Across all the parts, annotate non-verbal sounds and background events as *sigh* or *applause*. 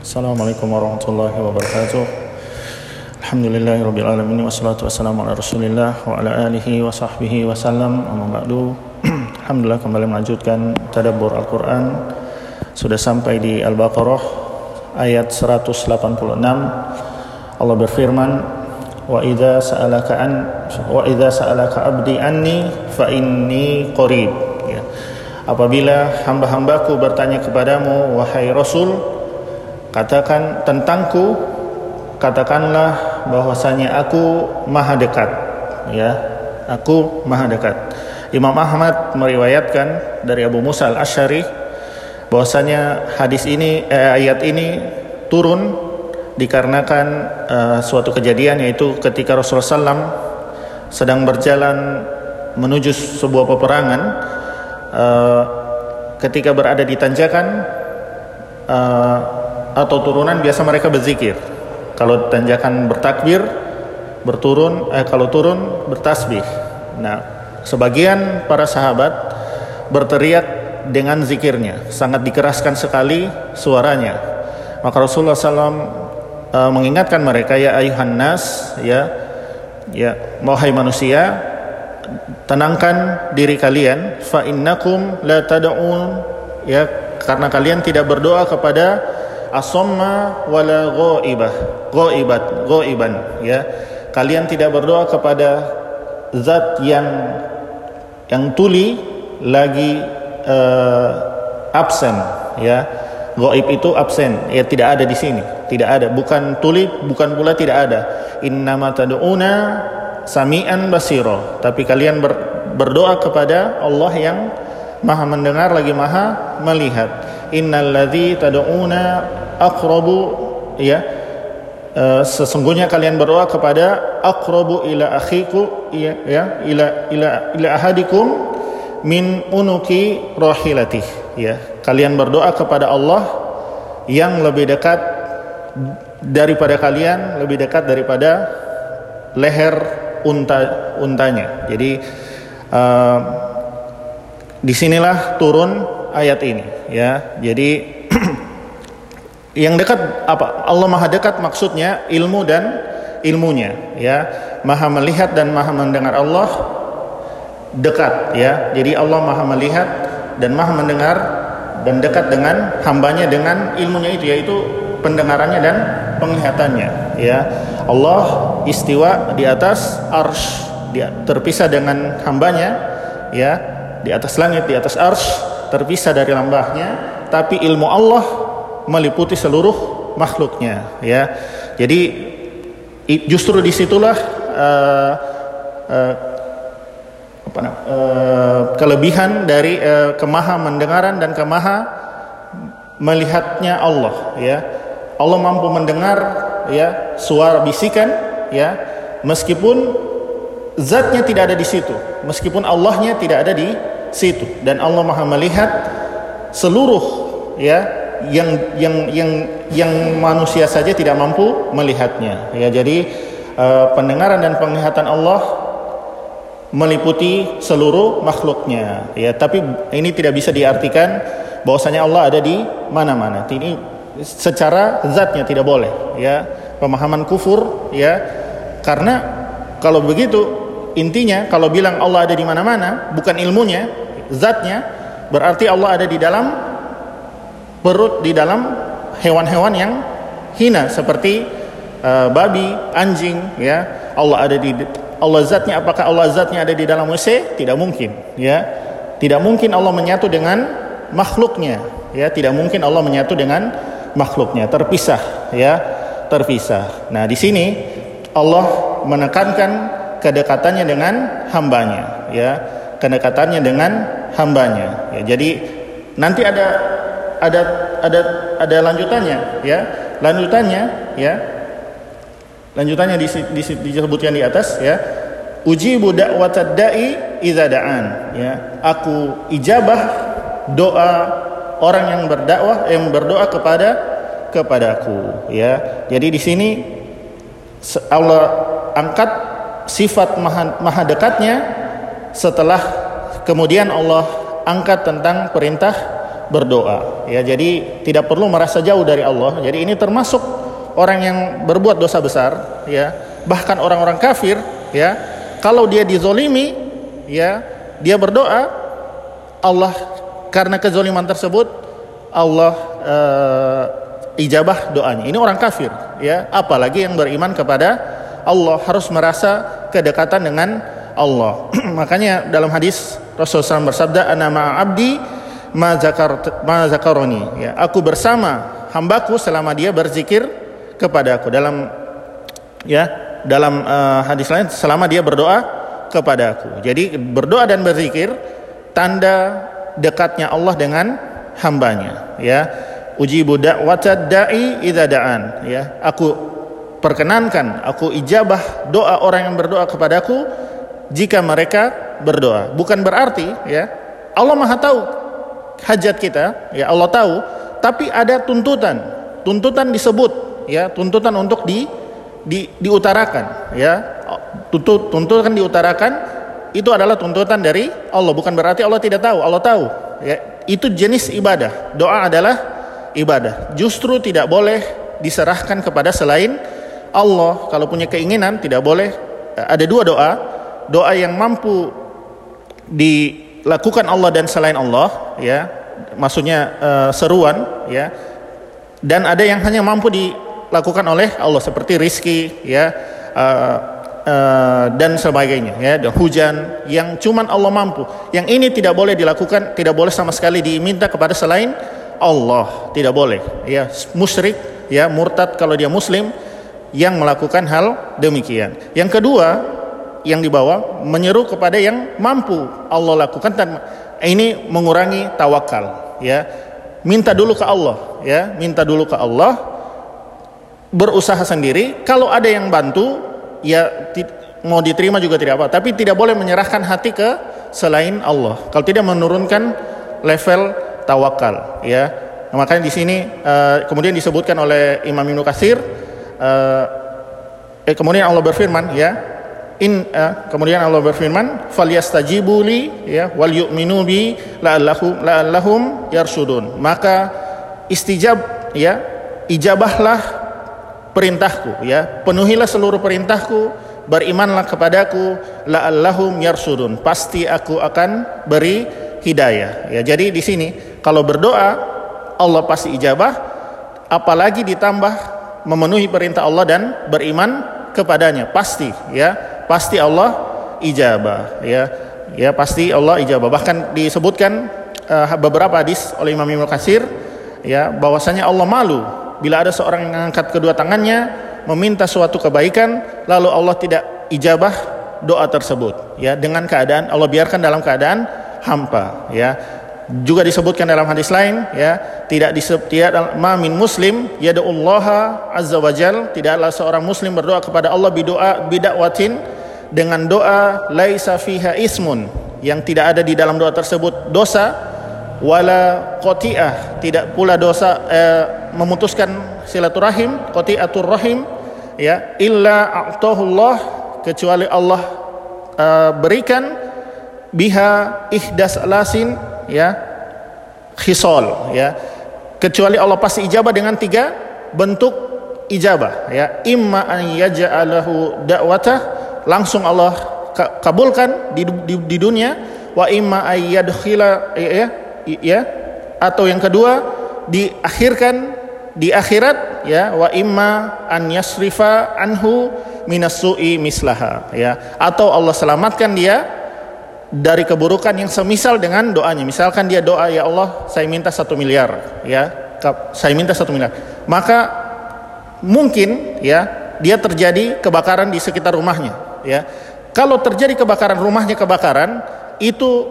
Assalamualaikum warahmatullahi wabarakatuh. Alhamdulillahirabbil alamin wassalatu wassalamu ala Rasulillah wa ala alihi wa sahbihi wasallam. Amma ba'du. *clears throat* Alhamdulillah kembali melanjutkan tadabbur Al-Qur'an. Sudah sampai di Al-Baqarah ayat 186. Allah berfirman, "Wa idza sa'alaka an wa idza sa'alaka 'abdi anni fa inni qarib." Ya. Apabila hamba-hambaku bertanya kepadamu, wahai Rasul, katakan tentangku, katakanlah bahwasanya aku maha dekat. Ya, aku maha dekat. Imam Ahmad meriwayatkan dari Abu Musa al-Asy'ari bahwasanya hadis ini eh, ayat ini turun dikarenakan uh, suatu kejadian yaitu ketika Rasulullah SAW sedang berjalan menuju sebuah peperangan uh, ketika berada di tanjakan uh, atau turunan biasa mereka berzikir. Kalau tanjakan bertakbir berturun eh, kalau turun bertasbih. Nah sebagian para sahabat berteriak dengan zikirnya. Sangat dikeraskan sekali suaranya. Maka Rasulullah SAW uh, mengingatkan mereka ya ayuhan nas ya ya wahai manusia tenangkan diri kalian. Fa innakum la tad'un. Ya karena kalian tidak berdoa kepada asamma wala ghaibah. Ghaibat ghaiban ya. Kalian tidak berdoa kepada zat yang yang tuli lagi uh, absen ya. Gaib itu absen ya tidak ada di sini tidak ada. Bukan tuli bukan pula tidak ada. Innama tad'una sami'an basiro tapi kalian ber, berdoa kepada Allah yang maha mendengar lagi maha melihat innalladzi tad'una aqrabu ya. Uh, sesungguhnya kalian berdoa kepada aqrabu ila akhiku ya, ya ila ila ila ahadikum min unuki rahilatih ya. Kalian berdoa kepada Allah yang lebih dekat daripada kalian lebih dekat daripada leher unta untanya. Jadi uh, di sinilah turun ayat ini ya jadi *clears throat* yang dekat apa Allah maha dekat maksudnya ilmu dan ilmunya ya maha melihat dan maha mendengar Allah dekat ya. Jadi Allah Maha melihat dan Maha mendengar dan dekat dengan hambanya dengan ilmunya itu yaitu pendengarannya dan penglihatannya ya. Allah istiwa di atas arsh dia terpisah dengan hambanya ya di atas langit di atas arsh terpisah dari lambahnya tapi ilmu Allah meliputi seluruh makhluknya ya. Jadi justru di situlah uh, uh, apa uh, kelebihan dari uh, kemaha mendengaran dan kemaha melihatnya Allah ya. Allah mampu mendengar ya suara bisikan ya meskipun zatnya tidak ada di situ meskipun Allahnya tidak ada di situ. Dan Allah maha melihat seluruh ya yang yang yang yang manusia saja tidak mampu melihatnya. Ya jadi uh, pendengaran dan penglihatan Allah meliputi seluruh makhluknya. Ya tapi ini tidak bisa diartikan bahwasanya Allah ada di mana-mana. Ini secara zatnya tidak boleh ya. Pemahaman kufur ya. Karena kalau begitu intinya kalau bilang Allah ada di mana-mana bukan ilmunya zatnya berarti Allah ada di dalam perut di dalam hewan-hewan yang hina seperti uh, babi anjing ya Allah ada di Allah zatnya apakah Allah zatnya ada di dalam WC? Tidak mungkin, ya. Tidak mungkin Allah menyatu dengan makhluknya, ya. Tidak mungkin Allah menyatu dengan makhluknya, terpisah, ya. Terpisah. Nah, di sini Allah menekankan kedekatannya dengan hambanya, ya. Kedekatannya dengan hambanya. Ya, jadi nanti ada ada ada ada lanjutannya, ya. Lanjutannya, ya Lanjutannya disebutkan di atas ya. Uji budak watadai idza da'an ya. Aku ijabah doa orang yang berdakwah yang berdoa kepada kepadaku ya. Jadi di sini Allah angkat sifat maha, maha dekatnya setelah kemudian Allah angkat tentang perintah berdoa. Ya, jadi tidak perlu merasa jauh dari Allah. Jadi ini termasuk orang yang berbuat dosa besar, ya. Bahkan orang-orang kafir, ya, kalau dia dizolimi, ya, dia berdoa, Allah karena kezoliman tersebut, Allah uh, ijabah doanya. Ini orang kafir, ya. Apalagi yang beriman kepada Allah harus merasa kedekatan dengan Allah. *clears throat* Makanya dalam hadis Rasulullah SAW bersabda, "Ana abdi ma zakar ma zakaroni." Ya, aku bersama hambaku selama dia berzikir kepada aku. Dalam ya, dalam uh, hadis lain selama dia berdoa kepada aku. Jadi berdoa dan berzikir tanda dekatnya Allah dengan hambanya, ya. Uji budak wajad da'i idza da'an, ya. Aku perkenankan, aku ijabah doa orang yang berdoa kepadaku jika mereka berdoa. Bukan berarti ya Allah Maha tahu hajat kita, ya Allah tahu, tapi ada tuntutan. Tuntutan disebut ya, tuntutan untuk di, di diutarakan ya. Tuntut tuntutan diutarakan itu adalah tuntutan dari Allah, bukan berarti Allah tidak tahu, Allah tahu. Ya, itu jenis ibadah. Doa adalah ibadah. Justru tidak boleh diserahkan kepada selain Allah. Kalau punya keinginan tidak boleh ada dua doa doa yang mampu dilakukan Allah dan selain Allah ya maksudnya uh, seruan ya dan ada yang hanya mampu dilakukan oleh Allah seperti rizki ya uh, uh, dan sebagainya ya dan hujan yang cuman Allah mampu yang ini tidak boleh dilakukan tidak boleh sama sekali diminta kepada selain Allah tidak boleh ya musyrik ya murtad kalau dia muslim yang melakukan hal demikian. Yang kedua yang dibawa menyeru kepada yang mampu Allah lakukan dan ini mengurangi tawakal ya. Minta dulu ke Allah ya. Minta dulu ke Allah. Berusaha sendiri. Kalau ada yang bantu ya mau diterima juga tidak apa tapi tidak boleh menyerahkan hati ke selain Allah. Kalau tidak menurunkan level tawakal ya. Nah, makanya di sini uh, kemudian disebutkan oleh Imam Ibnu Katsir eh, kemudian Allah berfirman ya. In uh, kemudian Allah berfirman falyastajibu li ya wal yu'minu bi la'allahum la'allahum yarsudun maka istijab ya ijabahlah perintahku ya. Penuhilah seluruh perintahku berimanlah kepadaku la'allahum yarsudun pasti aku akan beri hidayah ya. Jadi di sini kalau berdoa Allah pasti ijabah apalagi ditambah memenuhi perintah Allah dan beriman kepadanya. Pasti ya. Pasti Allah ijabah ya. Ya pasti Allah ijabah. Bahkan disebutkan uh, beberapa hadis oleh Imam Ibnu Katsir ya bahwasanya Allah malu bila ada seorang yang mengangkat kedua tangannya meminta suatu kebaikan lalu Allah tidak ijabah doa tersebut ya. Dengan keadaan Allah biarkan dalam keadaan hampa ya juga disebutkan dalam hadis lain ya tidak tidak min muslim yad'ullaha azza wajal tidaklah seorang muslim berdoa kepada Allah bidoa bidakwatin dengan doa laisa fiha ismun yang tidak ada di dalam doa tersebut dosa wala qati'ah tidak pula dosa eh, memutuskan silaturahim qati'atur rahim ya illa a'tahullah kecuali Allah eh, berikan biha ihdas lasin ya khisal ya. Kecuali Allah pasti ijabah dengan tiga bentuk ijabah ya. Imma an yaj'alahu da'watah langsung Allah kabulkan di, di, di dunia. Wa imma ayyadkhila ya, ya ya. Atau yang kedua diakhirkan di akhirat ya. Wa imma an yasrifa anhu minas su'i mislaha ya. Atau Allah selamatkan dia dari keburukan yang semisal dengan doanya misalkan dia doa ya Allah saya minta satu miliar ya saya minta satu miliar maka mungkin ya dia terjadi kebakaran di sekitar rumahnya ya. Kalau terjadi kebakaran rumahnya kebakaran, itu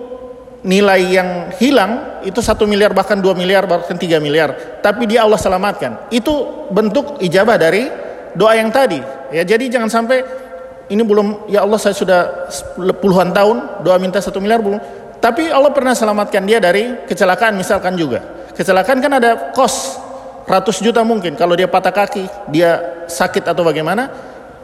nilai yang hilang itu satu miliar bahkan dua miliar bahkan tiga miliar. Tapi dia Allah selamatkan. Itu bentuk ijabah dari doa yang tadi. Ya jadi jangan sampai ini belum ya Allah saya sudah puluhan tahun doa minta satu miliar belum. Tapi Allah pernah selamatkan dia dari kecelakaan misalkan juga. Kecelakaan kan ada kos ratus juta mungkin kalau dia patah kaki, dia sakit atau bagaimana.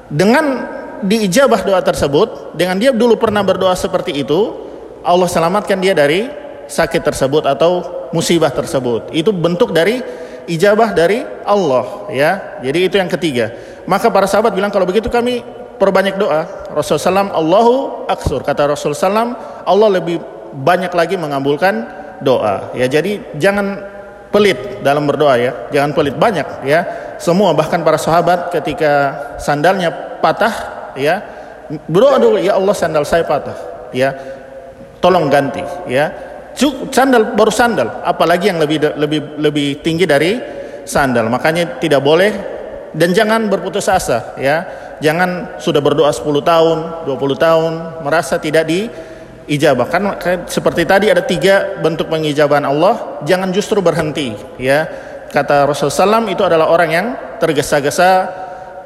Dengan diijabah doa tersebut dengan dia dulu pernah berdoa seperti itu Allah selamatkan dia dari sakit tersebut atau musibah tersebut. Itu bentuk dari ijabah dari Allah ya. Jadi itu yang ketiga. Maka para sahabat bilang kalau begitu kami perbanyak doa. Rasul salam Allahu aksur kata Rasul salam Allah lebih banyak lagi mengabulkan doa. Ya jadi jangan pelit dalam berdoa ya. Jangan pelit banyak ya. Semua bahkan para sahabat ketika sandalnya patah ya berdoa dulu ya Allah sandal saya patah ya tolong ganti ya sandal baru sandal apalagi yang lebih lebih lebih tinggi dari sandal makanya tidak boleh dan jangan berputus asa ya jangan sudah berdoa 10 tahun 20 tahun merasa tidak di ijabah kan seperti tadi ada tiga bentuk pengijabahan Allah jangan justru berhenti ya kata Rasulullah SAW itu adalah orang yang tergesa-gesa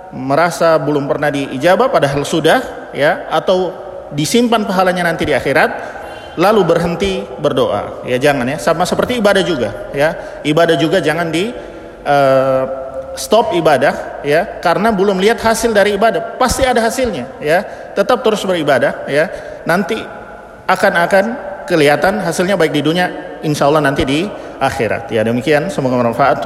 merasa belum pernah diijabah padahal sudah ya atau disimpan pahalanya nanti di akhirat lalu berhenti berdoa. Ya jangan ya. Sama seperti ibadah juga ya. Ibadah juga jangan di uh, stop ibadah ya karena belum lihat hasil dari ibadah. Pasti ada hasilnya ya. Tetap terus beribadah ya. Nanti akan akan kelihatan hasilnya baik di dunia insya Allah nanti di akhirat. Ya demikian semoga bermanfaat.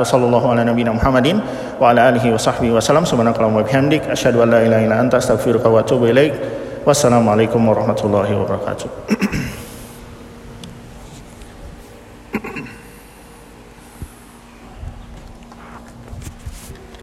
Wassalamualaikum warahmatullahi wabarakatuh. *clears throat*